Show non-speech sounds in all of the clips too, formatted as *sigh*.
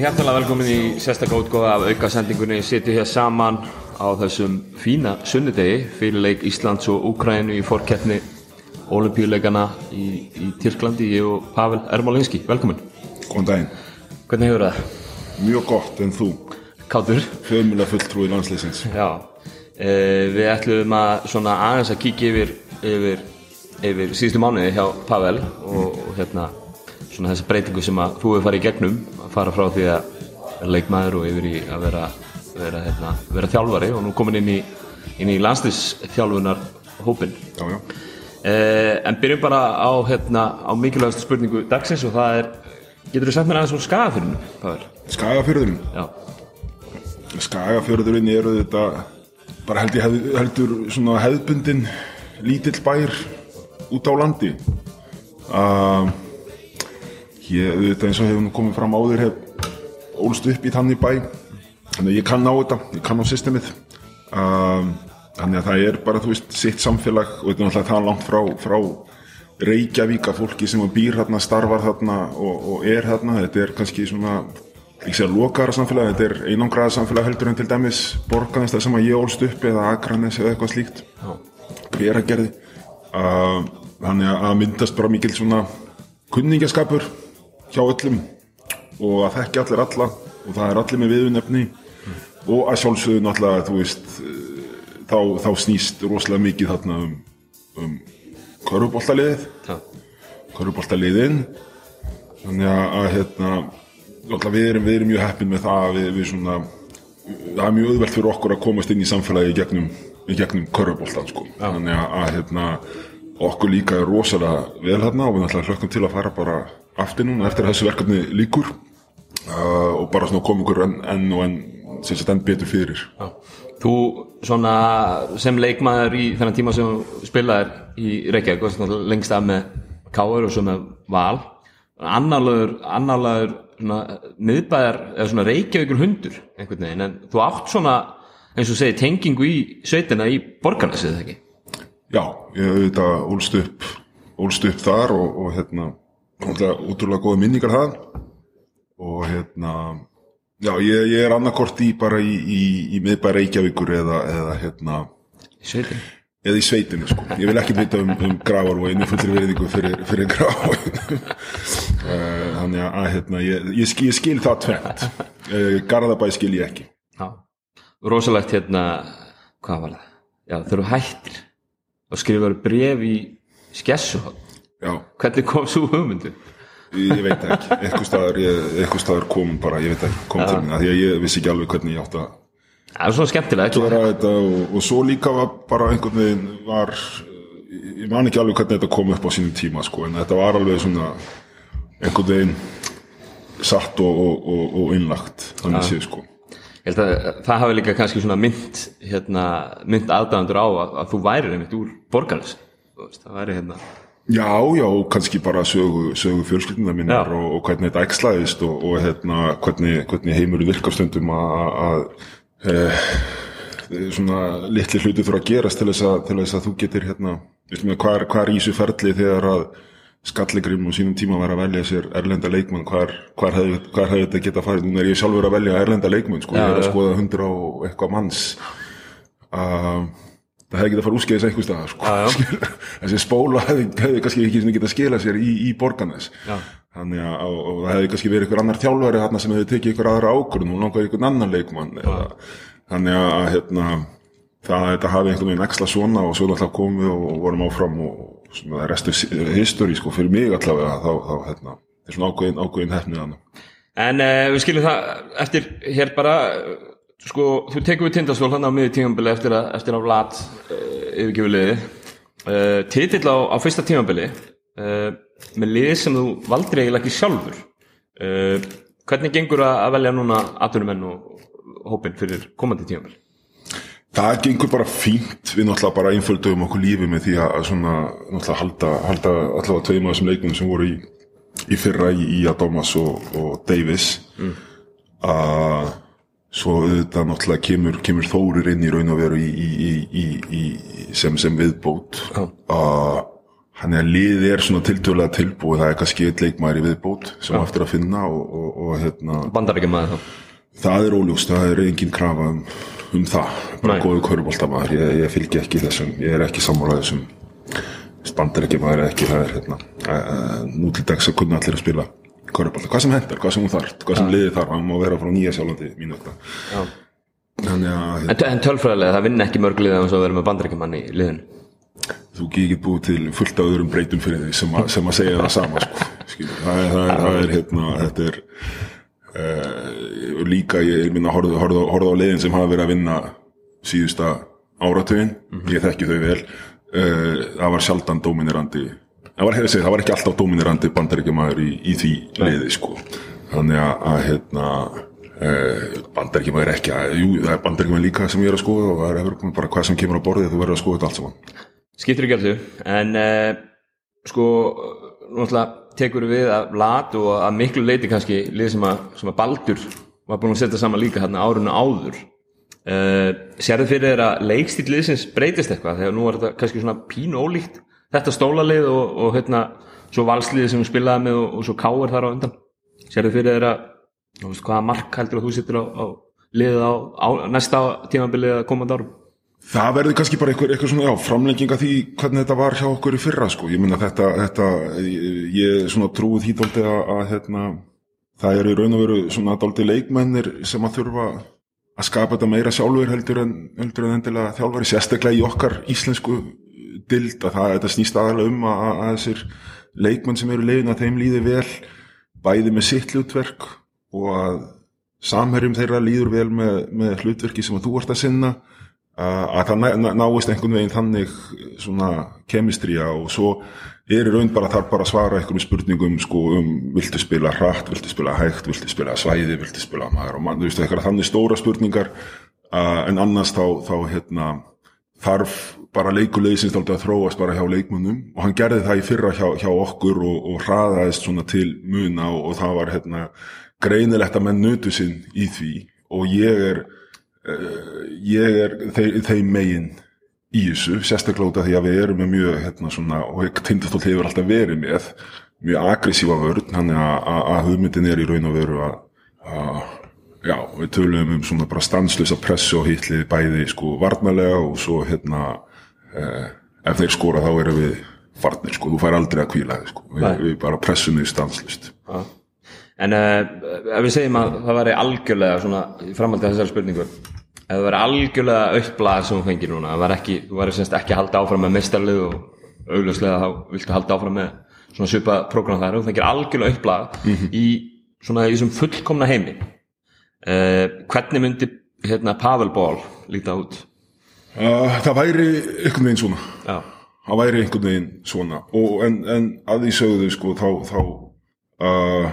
hjertalega velkomin í sérstaklega útgóða af aukasendingunni sitju hér saman á þessum fína sunnudegi fyrir leik Íslands og Úkrænu í fórkeppni olimpíuleikana í, í Tyrklandi ég og Pavel Ermolinski, velkomin Góðan daginn. Hvernig hefur það? Mjög gott en þú, Kátur? fjölmjöla fulltrúi landsleysins. Já e, Við ætlum að svona aðeins að kíkja yfir yfir, yfir síðustu mánuði hjá Pavel og, og hérna svona þessa breytingu sem að þú hefur farið í gegnum fara frá því að leikmaður og yfir í að vera vera, hérna, vera þjálfari og nú komin inn í, inn í landslýsþjálfunar hópin eh, en byrjum bara á, hérna, á mikilvægastu spurningu dagsins og það er getur þú sagt mér aðeins úr skagafyrinu Pavel? Skagafjörðurinn. Eru þetta, bara held ég heldur svona hefðbundin lítill bær út á landi. Uh, ég, þetta eins og hefur nú komið fram áður, hef ólst upp í þannig bæ. Þannig að ég kann á þetta, ég kann á systemið. Uh, þannig að það er bara, þú veist, sitt samfélag og þetta er náttúrulega það langt frá, frá Reykjavík að fólki sem býr þarna, starfar þarna og, og er þarna, þetta er kannski svona ekki segja lokaðara samfélag, þetta er einangraða samfélag heldur en til dæmis borgarnast það sem að ég ólst upp eða Akranes eða eitthvað slíkt. Hveragerði. Uh, þannig að myndast bara mikil svona kunningaskapur hjá öllum og að þekki allir alla og það er allir með viðunefni og að sjálfsögðu náttúrulega þú veist uh, þá, þá snýst rosalega mikið þarna um, um körfuboltaliðið. Já, körfuboltaliðin. Þannig að, að hérna náttúrulega við erum, við erum mjög heppin með það að við, við svona það er mjög auðvelt fyrir okkur að komast inn í samfélagi gegnum, í gegnum körfuboltan sko. þannig að, að hérna okkur líka er rosalega vel hérna og við náttúrulega hlökkum til að fara bara aftur núna eftir að þessu verkefni líkur uh, og bara svona koma ykkur enn, enn og enn sem sagt enn betur fyrir. Já. Þú svona sem leikmaður í þennan tíma sem spilaðir í Reykjavík lengst af með Káur og svo með Val. Annarlegur svona miðbæðar eða svona Reykjavíkur hundur einhvern veginn en þú átt svona eins og segir tengingu í sveitina í borgarnesið eða ekki? Já, ég hef auðvitað ólst upp, upp þar og, og hérna, útrúlega góða minningar það og hérna, já, ég, ég er annarkort í bara í, í, í miðbæra Reykjavíkur eða, eða hérna, í sveitin eða í sveitinu, sko. Ég vil ekki vita um, um gravarvóinu fullri veriðingu fyrir, fyrir gravarvóinu. *laughs* Þannig að, hérna, ég, ég, skil, ég skil það tvent. Garðabæ skil ég ekki. Já, rosalegt hérna hvað var það? Já, þeir eru hættir og skrifaður bref í skessuhótt Já, hvernig kom svo hugmyndu? ég, veit ekki. Eitthvað staðar, staðar kom bara, ég veit ekki, kom til mín. Því að ég vissi ekki alveg hvernig ég átt að Það er svona skemmtilegt og, og svo líka var bara einhvern veginn var ég man ekki alveg hvernig þetta kom upp á sínum tíma sko, en þetta var alveg svona einhvern veginn satt og, og, og, og innlagt þannig séð sko Ég held að það hafi líka kannski svona mynd hérna, mynd aðdæðandur á að, að þú værir einmitt úr borgarnes það væri hérna Já, já, kannski bara sögu, sögu fjölskyldina minnar Já. og, og hvernig þetta ægslaðist og, og hérna, hvernig, hvernig heimur virkar stundum að, að e, svona litli hluti þurfa að gerast til þess að, til þess að þú getur hérna, hvað er, hvað í þessu ferli þegar að Skallegrim og sínum tíma var að velja sér erlenda leikmann, hvar, hefði, þetta geta farið, núna er ég sjálfur að velja erlenda leikmann, sko, Já, ég er að skoða hundra og eitthvað manns. Uh, það hefði getað að fara úrskeiðis einhver stað sko. *laughs* Þessi spóla hefði, hefði kannski ekki svona getað skila sér í, í borgarnes. Þannig að og, og það hefði kannski verið einhver annar þjálfari þarna sem hefði tekið einhver aðra ákvörðun. Og langaði einhvern annan leikmann eða, þannig að hérna, það að þetta hafi einhvern veginn eksla svona og svo náttúrulega komum við og vorum áfram og svona restu history sko fyrir mig allavega þá, þá hérna, er svona ákveðin, ákveðin hefnið En uh, við skiljum það eftir hér bara sko, þú tekur við tindasvól hann á miður tímambili eftir að, eftir að Vlad uh, yfirgefur liði uh, titill á, á fyrsta tímambili uh, með liði sem þú valdir eiginlega ekki sjálfur. Hvernig gengur að, að velja núna atvinnumenn og hópin fyrir komandi tímambili? Það gengur bara fínt, við náttúrulega bara einföldum okkur lífi með því að svona náttúrulega halda, halda allavega tveim af þessum leikmennum sem voru í, í fyrra í, í Adomas og, og Davis. Mm. Svo auðvitað náttúrulega kemur, kemur Þórir inn í raun og veru í, í, í, í, sem, sem viðbót. Að hann er liðið er svona tiltölulega tilbúið. Það er kannski eitt leikmaður í viðbót sem ja. eftir að finna og, og, og hérna Bandaríkjum maður þá. Það er óljúst, það er engin krafa um, um það, bara góðu körubóltamaður ég, ég fylgi ekki þessum, ég er ekki sammála þessum. Bandaríkjum maður er ekki, það er hérna uh, nú til dags að kunna allir að spila körubólta, hvað sem hendar, hvað sem hún þarf hvað sem liðið þarf, hann má vera frá nýja sjálfandi mínu þetta þannig að En, en tölfræðilega, það vinna ekki mörg liðið að vera með bandaríkjumann í liðinu. Þú ekki búið til fullt af öðrum breytum fyrir því sem, a, sem að segja það sama sko. Það, er, það, er, það er hérna þetta er uh, líka ég minna horfðu, horfðu, horfðu á leiðin sem hafa verið að vinna síðusta áratugin ég þekki þau vel. Uh, það var sjaldan dóminirandi það var, segja, það var ekki alltaf dóminirandi bandaríkjumæður í, í því leiði sko. þannig að, að hérna Uh, bandaríkjum er ekki að, jú, það er bandaríkjum líka sem ég er að skoða og það er Evrópum bara hvað sem kemur á borðið þú verður að skoða þetta allt saman. Skiptir ekki allir en uh, sko náttúrulega tekur við að lat og að miklu leiti kannski lið sem að, sem að Baldur var búin að setja saman líka hérna árunu áður. Uh, sérðu fyrir þér að leikstíl liðsins breytist eitthvað? Þegar nú er þetta kannski svona pínu ólíkt þetta stólalið og, og hérna svo valsliði sem við spilaði með og, og svo káir þar á undan fyrir þér að þú veist, hvaða mark heldur að þú sittir á, á liðið á, á næsta tímabilið að komandi árum Það verður kannski bara eitthvað, eitthvað svona, já, framlenging af því hvernig þetta var hjá okkur í fyrra, sko. Ég minna þetta, þetta, ég, svona trúið því dálítið að, að, hérna, það eru í raun og veru svona dálítið leikmennir sem að þurfa að skapa þetta meira sjálfur heldur en, heldur en endilega þjálfari, sérstaklega í okkar íslensku dild að það, þetta snýst aðalega um að, að þessir leikmenn sem eru leiðin að þeim líði vel, bæði með sitt hlutverk og að samherjum þeirra líður vel með, með hlutverki sem þú ert að sinna að það ná, náist einhvern veginn þannig svona kemistría og svo er í raun bara þar bara að svara einhverjum spurningum sko um viltu spila hratt, viltu spila hægt, viltu spila svæði, viltu spila maður og mann, þú veist eitthvað þannig stóra spurningar en annars þá, þá hérna þarf bara leikuleysins þátt að þróast bara hjá leikmunum og hann gerði það í fyrra hjá, hjá okkur og, og hraðaðist svona til muna og, og það var hérna greinilegt að menn nötu sinn í því. Og ég er uh, ég er þeim megin í þessu, sérstaklega því að við erum með mjög, hérna svona, og tindastóll hefur alltaf verið með mjög aggressífa vörn, hann er að hugmyndin er í raun og veru að já, við tölum um svona bara stanslösa pressu og hýtlið bæði sko varnalega og svo hérna eh, ef þeir skora þá erum við farnir sko, þú fær aldrei að kvíla þig sko, við, við bara pressum þig stanslust Já. En uh, ef við segjum að það væri algjörlega svona í framhaldi af þessari spurningu ef það væri algjörlega auðblað sem þú fengir núna, það væri ekki, þú væri semst ekki að halda áfram með mestarlið og augljóslega þá viltu halda áfram með svona svipa prógram þar, þú fengir algjörlega auðblað í svona í þessum fullkomna heimi uh, hvernig myndi hérna Pavel Ból líta út? uh, Það væri einhvern veginn svona. Já, það væri einhvern veginn svona. Og en, en að því sögðu sko þá, þá uh,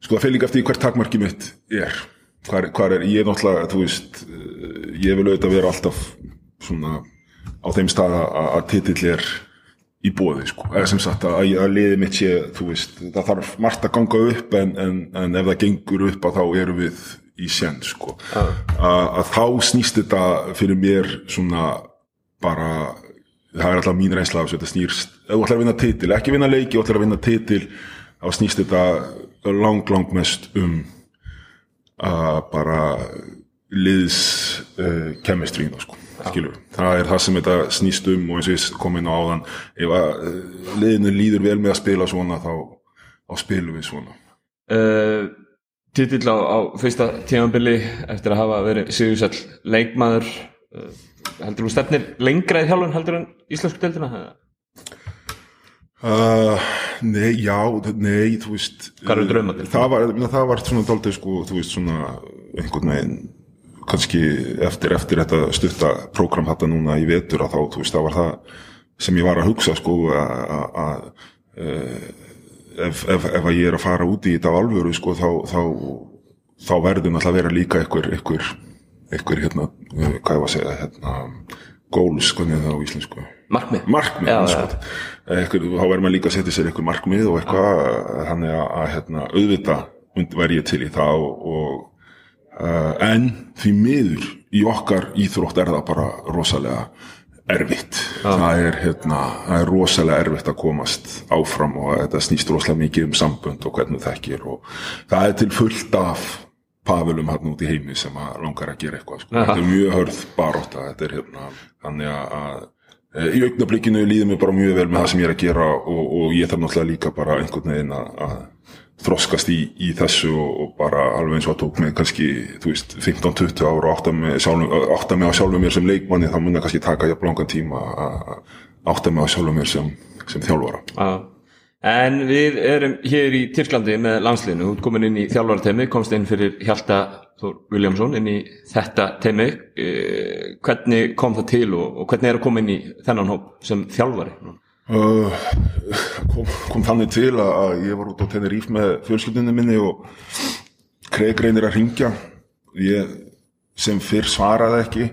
sko það fyrir líka eftir hvert takmarki mitt er. Hvar, hvar er, ég er náttúrulega þú veist, ég vil auðvitað vera alltaf svona á þeim stað að titill er í bóði sko, eða sem sagt að, að liði mitt sé, þú veist, það þarf margt að ganga upp en, en, en ef það gengur upp að þá erum við í send sko, að, að þá snýst þetta fyrir mér svona bara það er alltaf mín reynsla af þessu, þetta snýrst ef þú ætlar að vinna titil, ekki vinna leiki, ætlar að vinna titil þá snýst þetta lang, lang mest um að bara liðs uh, kemistrína sko, skilur það er það sem þetta snýst um og eins og ég kom inn á áðan ef að uh, liðinu líður vel með að spila svona þá, þá spilum við svona. Uh, titill á, á fyrsta tímabili eftir að hafa verið sigursall leikmaður uh, heldur þú stefnir lengra í þjálfun heldur en íslensku deildina? Uh, nei, já, nei, þú veist Hvað eru draumarnir? Það var, það var svona daldið sko, þú veist, svona einhvern veginn, kannski eftir, eftir þetta stutta prógram þetta núna í vetur að þá, þú veist, það var það sem ég var að hugsa sko að uh, ef, ef, ef ég er að fara út í þetta af alvöru sko, þá, þá, þá verður náttúrulega að vera líka einhver, einhver, einhver, hérna, uh, hvað ég var að segja, hérna, goals, hvernig er það á íslensku? Markmið? markmið Já, já, Ekkur, þá verður maður líka að setja sér einhver markmið og eitthvað þannig að, að hérna, auðvitað væri ég til í það og, og uh, en því miður í okkar íþrótt er það bara rosalega erfitt það er, hérna, það er rosalega erfitt að komast áfram og þetta snýst rosalega mikið um sambönd og hvernig þú þekkir og það er til fullt af pafölum hann út í heimi sem að langar að gera eitthvað sko. þetta er mjög hörð baróta þetta er hérna, þannig að, að í augnablikinu líður mér bara mjög vel með það sem ég er að gera og, og ég þarf náttúrulega líka bara einhvern veginn að þroskast í, í þessu og, bara alveg eins og að tók mig kannski, þú veist, 15-20 ára og átta mig, sjálfum, átta mig á sjálfum mér sem leikmanni, þá mun það kannski taka jafn langan tíma að átta mig á sjálfum mér sem, sem þjálfara. Já. En við erum hér í Tyrklandi með landsliðinu, þú komin inn í þjálfarateimi, komst inn fyrir Hjalta Þór Williamson inn í þetta teimi. Eh, hvernig kom það til og, og hvernig er að koma inn í þennan hóp sem þjálfari? Uh, kom, kom þannig til að, ég var út á Teneríf með fjölskyldunni minni og Craig reynir að ringja ég sem fyrr svaraði ekki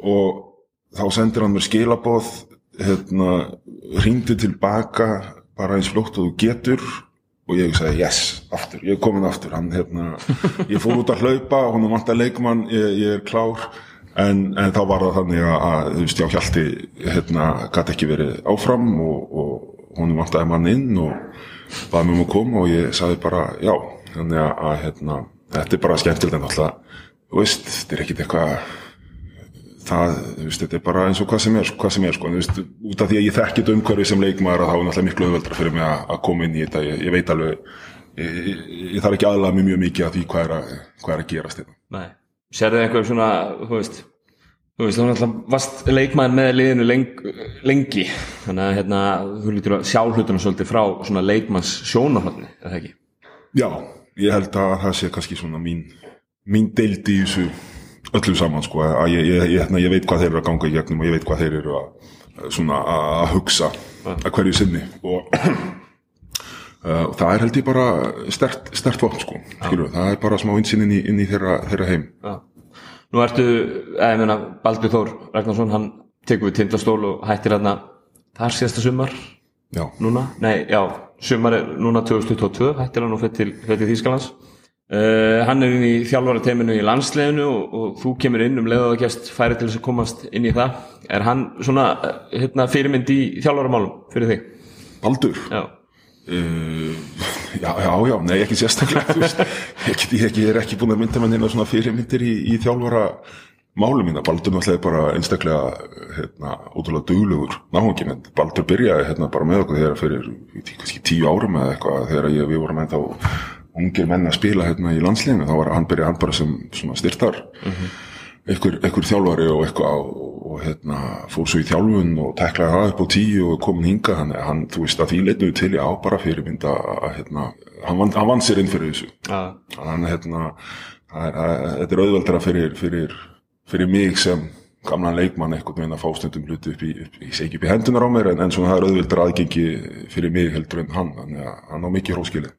og þá sendir hann mér skilaboð hérna, ringdi tilbaka bara eins fljótt og þú getur og ég sagði yes, aftur, ég er komin aftur. Hann, hérna, ég fór út að hlaupa og hann vant að leikmann, ég, ég er klár en, en þá var það þannig að, þú veist, já, Hjalti hérna, gæti ekki verið áfram og, og hún vantaði mann inn og baði mig um að koma og ég sagði bara já, þannig að, hérna, þetta er bara skemmtilegt en alltaf þú veist, þetta er ekkit eitthvað það, þú veist, þetta er bara eins og hvað sem er, hvað sem er sko, en þú veist, út af því að ég þekkit umhverfi sem leikmaður að þá er náttúrulega miklu auðveldra fyrir mig að, að koma inn í þetta, ég, ég veit alveg ég, ég, ég þarf ekki aðlaða mig mjög mikið að því hvað er að, hvað er að gerast þetta. Nei. Serðu einhver svona, þú veist, þú veist, þú náttúrulega varst leikmaður með liðinu leng, lengi, þannig að hérna, þú lítur að sjá hlutuna svolítið frá svona leikmanns sjónahotni, eða ekki? Já, ég held að það sé kannski svona mín, mín deildi í þessu öllu saman sko, að ég, ég, ég, ég veit hvað þeir eru að ganga í gegnum og ég veit hvað þeir eru að, svona, að hugsa að hverju sinni. Og Uh, og það er held ég bara stert, stert vopn sko, skilur, það er bara smá einsinn inn í, inn í þeirra, þeirra heim. Já. Nú ertu, eða ég meina Baldur Þór Ragnarsson, hann tekur við tindastól og hættir hérna þar síðasta sumar Já, núna, nei, já, sumar er núna 2022, hættir hann og fyrir til, til Þýskalands. Uh, hann er inn í þjálfara teiminu í landsleginu og, og þú kemur inn um leið og gæst færi til þess að komast inn í það. Er hann svona hérna, fyrirmynd í þjálfaramálum fyrir þig? Baldur? Já, Uh, já, já, já, nei ekki sérstaklega. *laughs* Ég, ég, ég er ekki búin að mynda með neina svona fyrirmyndir í, í þjálfara málum mína, Baldur náttúrulega bara einstaklega, hérna, ótrúlega duglegur náhungin, en Baldur byrjaði hérna bara með okkur þegar fyrir kannski tíu árum eða eitthvað, þegar ég, við vorum ennþá ungir menn að spila hérna í landsleginu, þá var hann byrjaði hann bara sem svona styrtar. Einhver, einhver þjálfari og eitthvað og, og hérna, fór svo í þjálfun og teklaði það upp á tíu og komin hinga hann, hann þú veist að því leitnuðu til ég á bara fyrirmynda að hérna, hann vann, vann sér inn fyrir þessu. Já, hann hérna þetta er auðveldara fyrir, fyrir, fyrir mig sem gamlan leikmann einhvern veginn að fá stundum hluti upp í, ég segi upp í hendunar á mér en, en svona það er auðveldara aðgengi fyrir mig heldur en hann, þannig að hann á mikið hróskilið.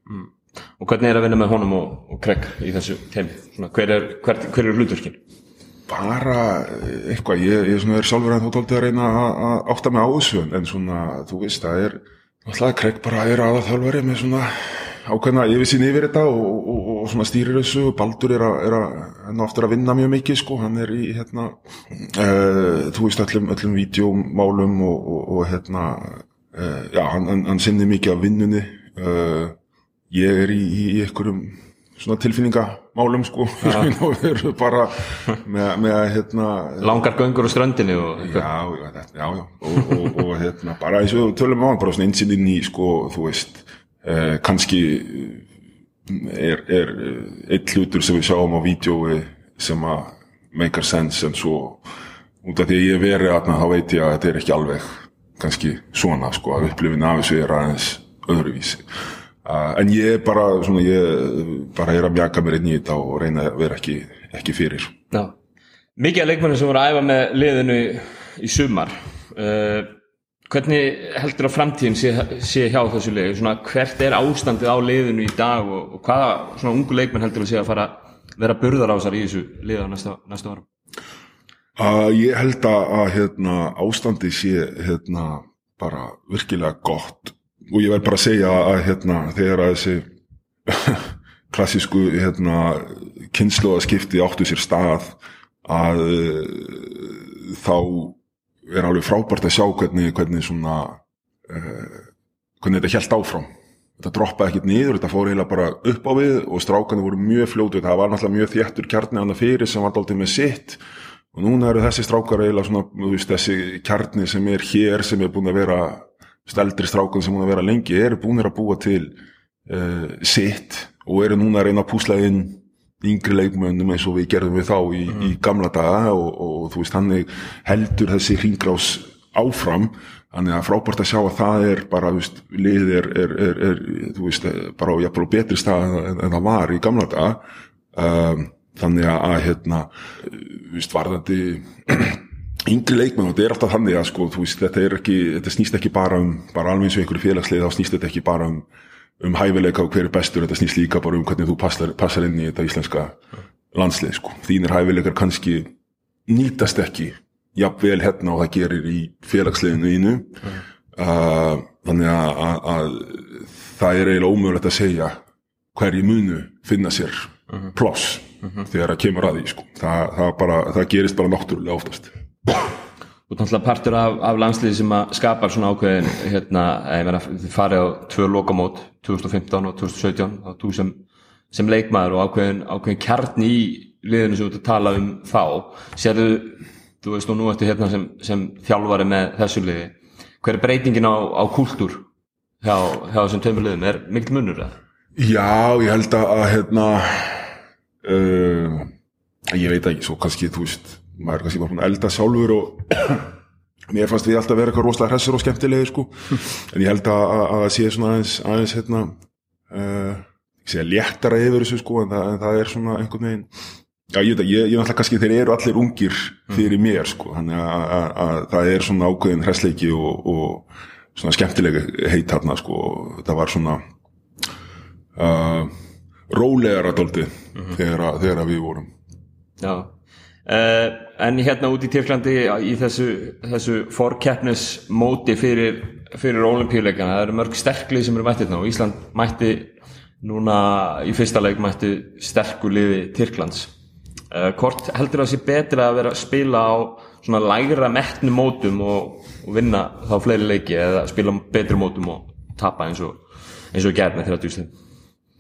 Og hvernig er að vinna með honum og, og Craig í þessu teimi? Svona, hver er, hver, hver er hlutverkin? Bara eitthvað, ég, ég svona er sjálfur en þú tóltið að reyna að að átta mig á þessu en svona, þú veist, það er alltaf Craig bara er aða þjálfari með svona ákveðna yfirsýn yfir þetta og, og, og, og svona stýrir þessu Baldur er að, er að, að vinna mjög mikið sko, hann er í hérna uh, þú veist, öllum, öllum vídeomálum og hérna uh, já, hann, hann, hann sinni mikið af vinnunni uh, ég er í, í, í einhverjum svona tilfinningamálum sko. Og við erum bara með, með hérna *laughs* Langar göngur á ströndinu og já, já, já, já. Og, og, og hérna bara eins og tölum á hann bara svona einsinn inn í sko, þú veist eh, kannski er, er eh, einn hlutur sem við sjáum á vídjói sem að make sense en svo út af því að ég hef verið aðna þá veit ég að þetta er ekki alveg kannski svona sko að upplifin af þessu er aðeins öðruvísi uh, en ég bara svona ég bara er að mjaka mér inn í þetta og reyna að vera ekki, ekki fyrir. Já. Mikið af leikmennir sem voru að æfa með liðinu í, í sumar. Uh, hvernig heldur að framtíðin sé, sé hjá þessu liði? Svona, hvert er ástandið á liðinu í dag og, og hvaða svona ungu leikmenn heldur að sé að fara vera burðarásar í þessu liða næsta, næsta árum? Uh, ég held að, að hérna, ástandi sé hérna, bara virkilega gott og ég verð bara að segja að hérna, þegar að þessi *laughs* klassísku hérna, kynnslóðaskipti áttu sér stað að uh, þá er alveg frábært að sjá hvernig, hvernig svona uh, hvernig þetta held áfram. Þetta droppaði ekkert niður, þetta fór heila bara upp á við og strákanu voru mjög fljótu það var náttúrulega mjög þjættur kjarni annað fyrir sem var dálítið með sitt. Og núna eru þessi strákar eiginlega svona, þú veist, þessi kjarni sem er hér, sem er búin að vera steldri strákun sem búin að vera lengi eru búin að búa til uh, sitt og eru núna að reyna að púsla inn yngri leikmönnum eins og við gerðum við þá í, í gamla daga og, og þú veist, hann heldur þessi hringrás áfram Þannig að frábært að sjá að það er bara, þú veist, liðið er, er, er, er þú veist, bara á jafnvel betri stað en, en það var í gamla daga. Um, þannig að, hérna, þú veist, varðandi yngri leikmenn og þetta er alltaf þannig að, sko, veist, þetta ekki, þetta snýst ekki bara um, bara alveg eins og einhverju félagslið, þá snýst þetta ekki bara um, um hæfileika og hver er bestur, þetta snýst líka bara um hvernig þú passar, passar inn í þetta íslenska landslið, sko. Þínir hæfileikar kannski nýtast ekki jafnvel hérna og það gerir í félagsleginu ínu mm. uh, þannig að, að, að það er eiginlega ómögulegt að segja hverju munu finna sér -hmm. ploss mm -hmm. þegar það kemur að því sko. það, það, bara, það gerist bara náttúrulega oftast Er náttúrulega partur af, af landsliði sem skapar svona ákveðin hérna, þið farið á tvö lokamót 2015 og 2017 og þú sem, sem leikmaður og ákveðin, ákveðin kjarn í liðinu sem þú ert að tala um þá. Sérðu þú veist og nú ertu hérna sem, sem þjálfari með þessu liði. Hver er breytingin á, á kúltúr hjá, hjá þessum tömur liðum, er mikil munur það? Já, ég held að hérna uh, ég veit ekki, svo kannski þú veist, maður er kannski bara elda sjálfur og *clears throat* mér fannst við alltaf að vera eitthvað rosalega hressur og skemmtilegi sko, en ég held að það sé svona aðeins, aðeins hérna uh, ég að léttara yfir þessu sko, en það, en það er svona einhvern veginn Já, ég veit að ég, ég náttúrulega kannski þeir eru allir ungir fyrir mm. mér sko, þannig að, að, að það er svona ákveðin hræsleiki og, og svona skemmtilega heit hérna sko, það var svona uh, rólegar að doldi mm -hmm. þegar, þegar við vorum. Já, en hérna út í Tyrklandi í þessu, þessu forkeppnismóti fyrir, fyrir olimpíuleikana, það eru mörg sterklið sem eru mættið ná, Ísland mætti núna í fyrsta leik mætti sterkuliði Tyrklands. Uh, hvort heldur það að sé betra að vera að spila á svona lægra mettnu mótum og, og vinna þá fleiri leiki eða spila betri mótum og tapa eins og eins og gerð með 30 stund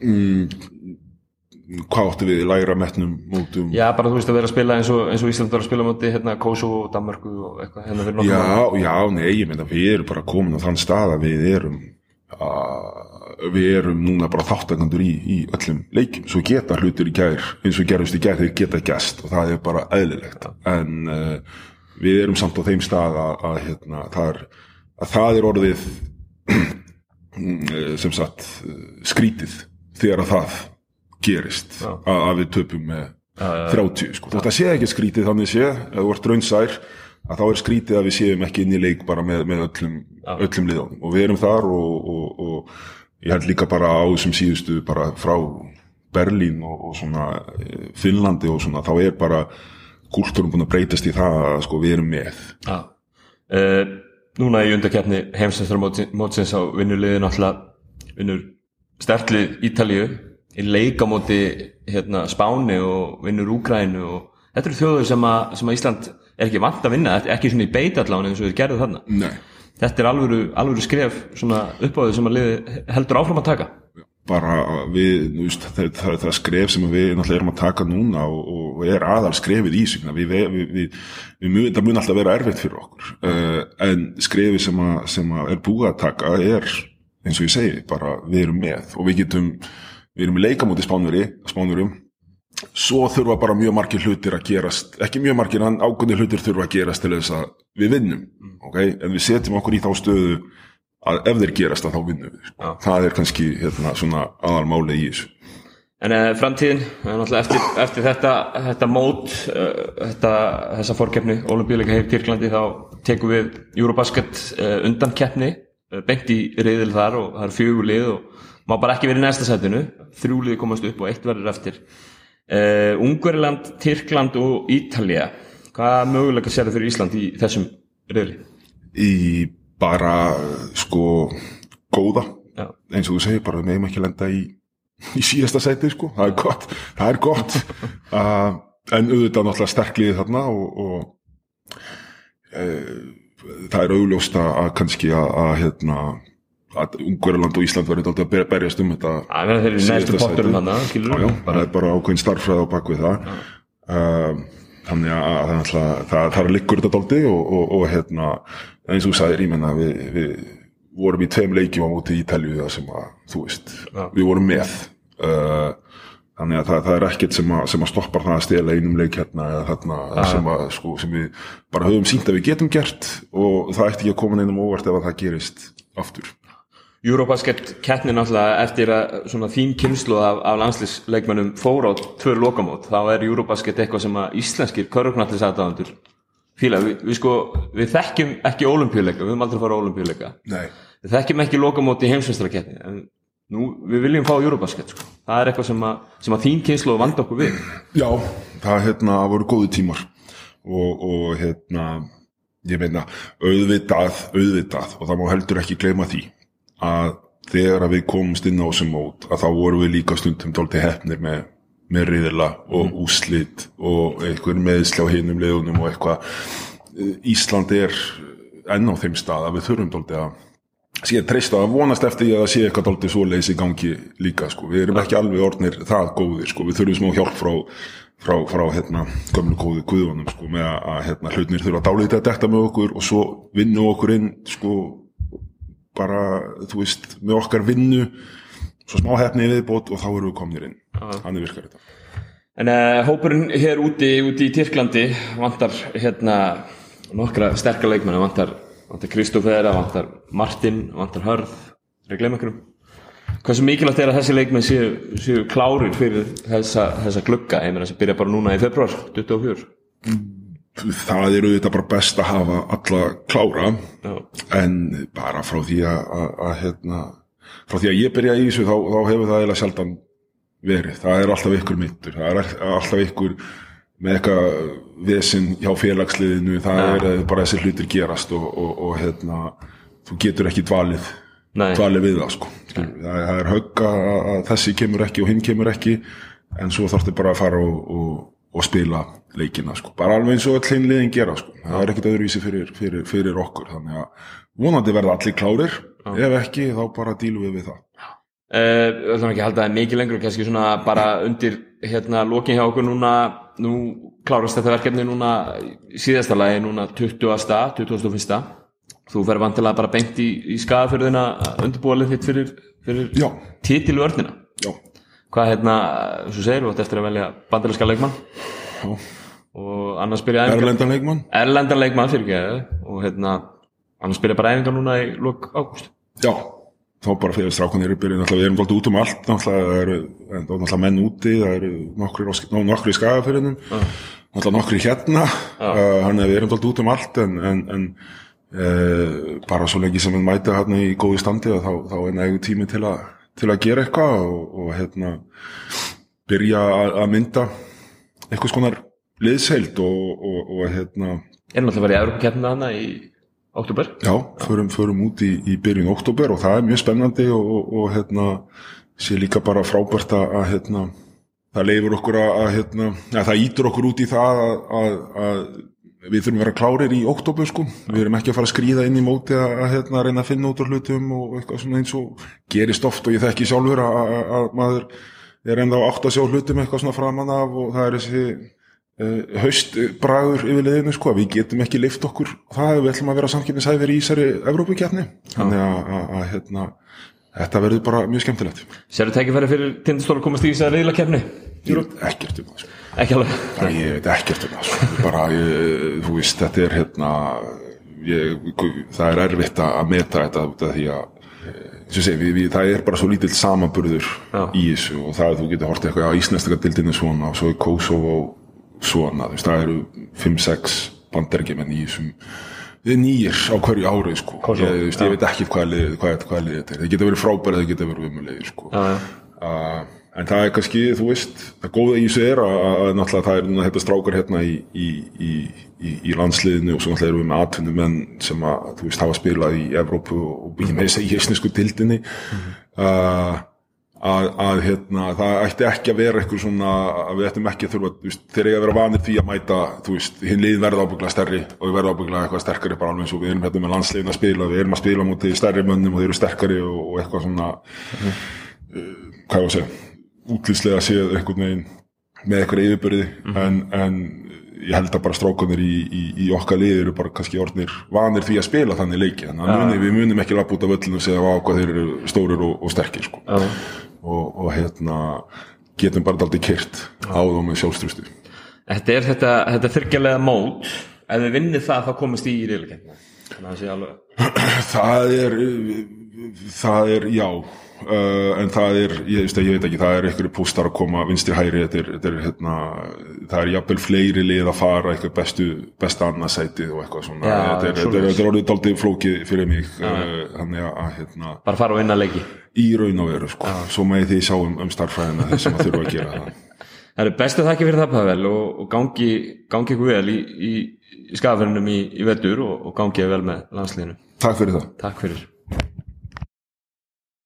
mm, Hvað áttu við? Lægra mettnum mótum? Já, bara þú veist að vera að spila eins og, eins og Ísland var að spila móti hérna Kosovo og Danmarku og eitthvað hérna fyrir nokkuð Já, já, nei, ég meina við erum bara komin á þann stað að við erum að við erum núna bara þáttakandur í, í öllum leikim, svo geta hlutur í gær eins og gerðust í gær þegar geta gæst og það er bara eðlilegt. En uh, við erum samt á þeim stað að, að, hérna, það, er, að það er orðið *clears throat* eh, sem sagt skrítið þegar að það gerist Já. að við töpum með Já, 30 sko. þetta sé ekki skrítið þannig sé ef þú ert raunsær að þá er skrítið að við séum ekki inn í leik bara með, með öllum, öllum liðan og við erum þar og, og, og ég held líka bara á þessum síðustu bara frá Berlín og, og svona eh, Finnlandi og svona, þá er bara kúltúrum búin að breytast í það að sko við erum með ja. uh, Núna í undarkeppni heimsæstarmótsins á vinnulegin alltaf vinnur sterklið Ítalíu í leikamóti hérna, Spáni og vinnur Úgrænu og þetta eru þjóður sem sem að Ísland er ekki vant að vinna, ekki svona í beitalláni eins og við gerðum þarna. Nei. Þetta er alvöru, alvöru skref upp á því sem að liði heldur áfram að taka. Bara við, veist, það, það, það skref sem við náttúrulega erum að taka núna og, og er aðal skrefið í sig. Við, við, við, það mun alltaf vera erfitt fyrir okkur. Uh, en skrefið sem, að, sem að er búið að taka er eins og ég segi, bara við erum með og við getum, við erum í leikamóti spánveri, spánverum svo þurfa bara mjög margir hlutir að gerast ekki mjög margir, en ákveðni hlutir þurfa að gerast til þess að við vinnum mm. okay? en við setjum okkur í þá stöðu að ef þeir gerast að þá vinnum við ja. það er kannski hérna, svona aðalmáli í þessu En uh, framtíðin, eftir, eftir þetta, þetta mót, uh, þetta, þessa fórkeppni, olimpíuleika hefur Tyrklandi, þá tekum við Eurobasket uh, undan keppni, bengt í reyðil þar og það er fjögulið og má bara ekki verið í næsta setinu, þrjúlið komast upp og eitt verður eftir. Uh, Ungverland, Tyrkland og Ítalija hvað möguleika sér það fyrir Ísland í þessum reyli? Í bara sko góða, Já. eins og þú segir bara við meðum ekki lenda í, í síðasta seti sko, það er gott. Það er gott. Uh, *laughs* en auðvitað náttúrulega sterklið þarna og, og það er augljóst að, kannski að hérna að Ungverjaland og Ísland verður alltaf að berjast um þetta Það neðstu potturum sæti. hann, skilur já, já, það er bara ákveðin starffræð á bakvið það. Uh, þannig að það, er það, það er liggur þetta dálti og, og, og hérna eins og þú sagðir, ég menna við, við vorum í tveim leikjum á móti Ítalju það sem að, þú veist, Já. við vorum með. Uh, þannig að það, það er ekkert sem að, sem að stoppar það að stela einum leik hérna eða þarna sem, að, sko, sem við bara höfum sínt að við getum gert og það ætti ekki að koma neinum óvart ef að það gerist aftur Eurobasket keppni náttúrulega eftir að svona þín kynslu af, af landslisleikmennum fór á tvör lokamót þá er Eurobasket eitthvað sem að íslenskir körgnallis aðdáðandur fíla, við, við sko, við þekkjum ekki olimpíuleika, við höfum aldrei olimpíuleika Nei. við þekkjum ekki lokamót í heimsveistarakeppni en nú, við viljum fá Eurobasket sko. það er eitthvað sem að, sem að þín kynslu vanda okkur við Já, það hérna, voru góðu tímar og, og hérna ég meina, auðvitað auðvitað og það má heldur ekki gleyma því að þegar að við komumst inn á þessum mót að þá vorum við líka stundum dálítið hefnir með, með riðila og úslit og einhver meðsljá hinum leiðunum og eitthvað Ísland er enn á þeim stað að við þurfum dálítið að sé treysta að vonast eftir því að sé eitthvað dálítið svoleiðis í gangi líka sko. við erum ekki alveg orðnir það góðir sko. við þurfum smá hjálp frá frá, frá hérna, gömlu góðu guðunum sko, með að, hérna, hlutnir þurfa að dálítið að dekta með okkur og svo vinnu okkur inn sko, bara, þú veist, með okkar vinnu svo smá hefni viðbót og þá erum við komnir inn. Þannig virkar þetta. En uh, hópurinn hér úti, úti í Tyrklandi vantar hérna nokkra sterkar leikmenn, vantar, vantar Kristofera, vantar Martin, vantar Hörð, er að glemma einhverjum. Hversu mikilvægt er að þessi leikmenn séu, séu klárir fyrir þessa, þessa glugga, ég meina sem byrja bara núna í februar, 24. það eru þetta bara best að hafa alla klára Já, en bara frá því að, að, að hérna, frá því að ég byrja í þessu þá, þá hefur það eiginlega sjaldan verið, það er alltaf ykkur mittur það er alltaf ykkur með eitthvað vesinn hjá félagsliðinu það er eh, bara þessi hlutir gerast og, og, og hérna þú getur ekki dvalið Nei. dvalið við það sko. Skilur, það, er högg að, þessi kemur ekki og hinn kemur ekki en svo þarftu bara að fara og, og, og spila leikina sko, bara alveg eins og öll hinn liðin gera sko, það er ekkert öðruvísi fyrir, fyrir, fyrir okkur, þannig að vonandi verða allir klárir, ef ekki þá bara dílu við við það. Uh, við ætlum ekki að halda það mikið lengur kannski svona bara undir hérna lokin hjá okkur núna. Nú klárast þetta verkefni núna síðasta lagi núna 20. 21. þú fer vantilega bara beint í, í skafafyrðina undirbúalið þitt fyrir, fyrir Já. titilvörnina Já, hvað hérna, og segir, þú ætti eftir að velja bandarinska leikmann? Og annars byrja erlendan leikmann? Erlendan leikmann fyrir ekki og hérna annars byrja bara æfingar núna í lok ágúst. Já, þá bara fyrir strákunir í náttúrulega við erum alltaf út um allt. Það eru náttúrulega menn úti. Það eru nokkri í skagafyrinum náttúrulega nokkri hérna. Uh, hann er við erum alltaf út um allt. En, en, en uh, bara svo lengi sem við mæta hérna í góði standi að þá, þá er nægu tími til, a, til að gera eitthvað og, og hérna byrja að, mynda eitthvað skonar liðsheild og, og, og hérna. Er náttúrulega verið í Evropakeppnina hana í oktober Já, förum, förum út í, í byrjun oktober og það er mjög spennandi og, og, og hérna, sé líka bara frábært að, að hérna, það leifur okkur að, að hérna, að það ítur okkur út í það að, að, að við þurfum að vera klárir í oktober sko, við erum ekki að fara að skrýða inn í móti að, að hérna, reyna að finna út á hlutum og eitthvað svona eins og gerist oft og ég þekki sjálfur að, að, að maður er enda á átt að sjá hlutum eitthvað svona framan af og það er þessi uh, haustbragur yfir liðinu sko, við getum ekki lift okkur það. Ef við ætlum að vera samkynnisæðir í þessari Evrópukjarni þannig að, að, að hérna, þetta verður bara mjög skemmtilegt. Sérðu tækifæri fyrir tindastól að komast í þess Ekki alveg Nei, ég veit ekkert um það sko. bara, ég, þú veist, þetta er hérna ég, það er erfitt að meta þetta því að segi, við, við, það er bara svo lítill samanburður Já. í þessu og það að þú getur hortið eitthvað á íslenska dildinu svona og svo er Kosovo svona, þú veist, það eru 5-6 bandergjumenn í þessum við nýjir á hverju ári sko. Kosovo, ég, veist, ég veit ekki hvað lið, hvað, hvað lið þetta er, það getur verið frábæri það getur verið umulegir sko. Já, já. uh, en það er kannski, þú veist það góða í þessu er að, að, náttúrulega það er núna þetta strákar hérna í, í, í, í, í landsliðinu og svo náttúrulega erum við með atvinnumenn sem að, þú veist, hafa spilað í Evrópu og, ég með þess að í heisnesku tildinni uh, að, að hérna, það ætti ekki að vera eitthvað svona, við ættum ekki að þurfa þú veist, þeir eiga að vera vanir því að mæta þú veist, hinn liðin verða ábygglega stærri og við verða ábygglega eitthvað sterkari bara alveg eins og við erum hérna með landsliðin að spila, við erum að spila mútið stærri mönnum og þeir eru sterkari og, og eitthvað svona uh, hvað ég var að segja útlýslega séð einhvern veginn með eitthvað yfirbyrði en, en ég held að bara strákunir í, í, í okkar liði eru bara kannski orðnir vanir því að spila þannig leiki. Þannig að muni, við munum ekki lappa út af völlinu og segja "Vá, hvað þeir eru stórir og, og sterkir sko. Já. og, og hérna getum bara daldið kyrt á þá með sjálfstrusti Þetta er þetta, þetta þryggjalega mót. Ef við vinnið það þá komist í í alveg *clears throat* það er það er, já uh, en það er, ég, veist, ég veit ekki það er einhverju pústar að koma vinstri hæri þetta er, þetta er hérna, það er jafnvel fleiri lið að fara eitthvað bestu besta annarsætið og eitthvað svona. Já, þetta, er, þetta, er, þetta er orðið daldið flókið fyrir mig uh, þannig að, hérna, bara fara og vinna leiki. Í raun og veru sko. svo með því sjá um, um starffræðina þeir sem að þurfa að gera það. *laughs* Það eru bestu þakki fyrir það Pavel og, og gangi, gangi ykkur vel í, í, í skafarinnum í, í vetur og, og gangi vel með landsliðinu. Takk fyrir það. Takk fyrir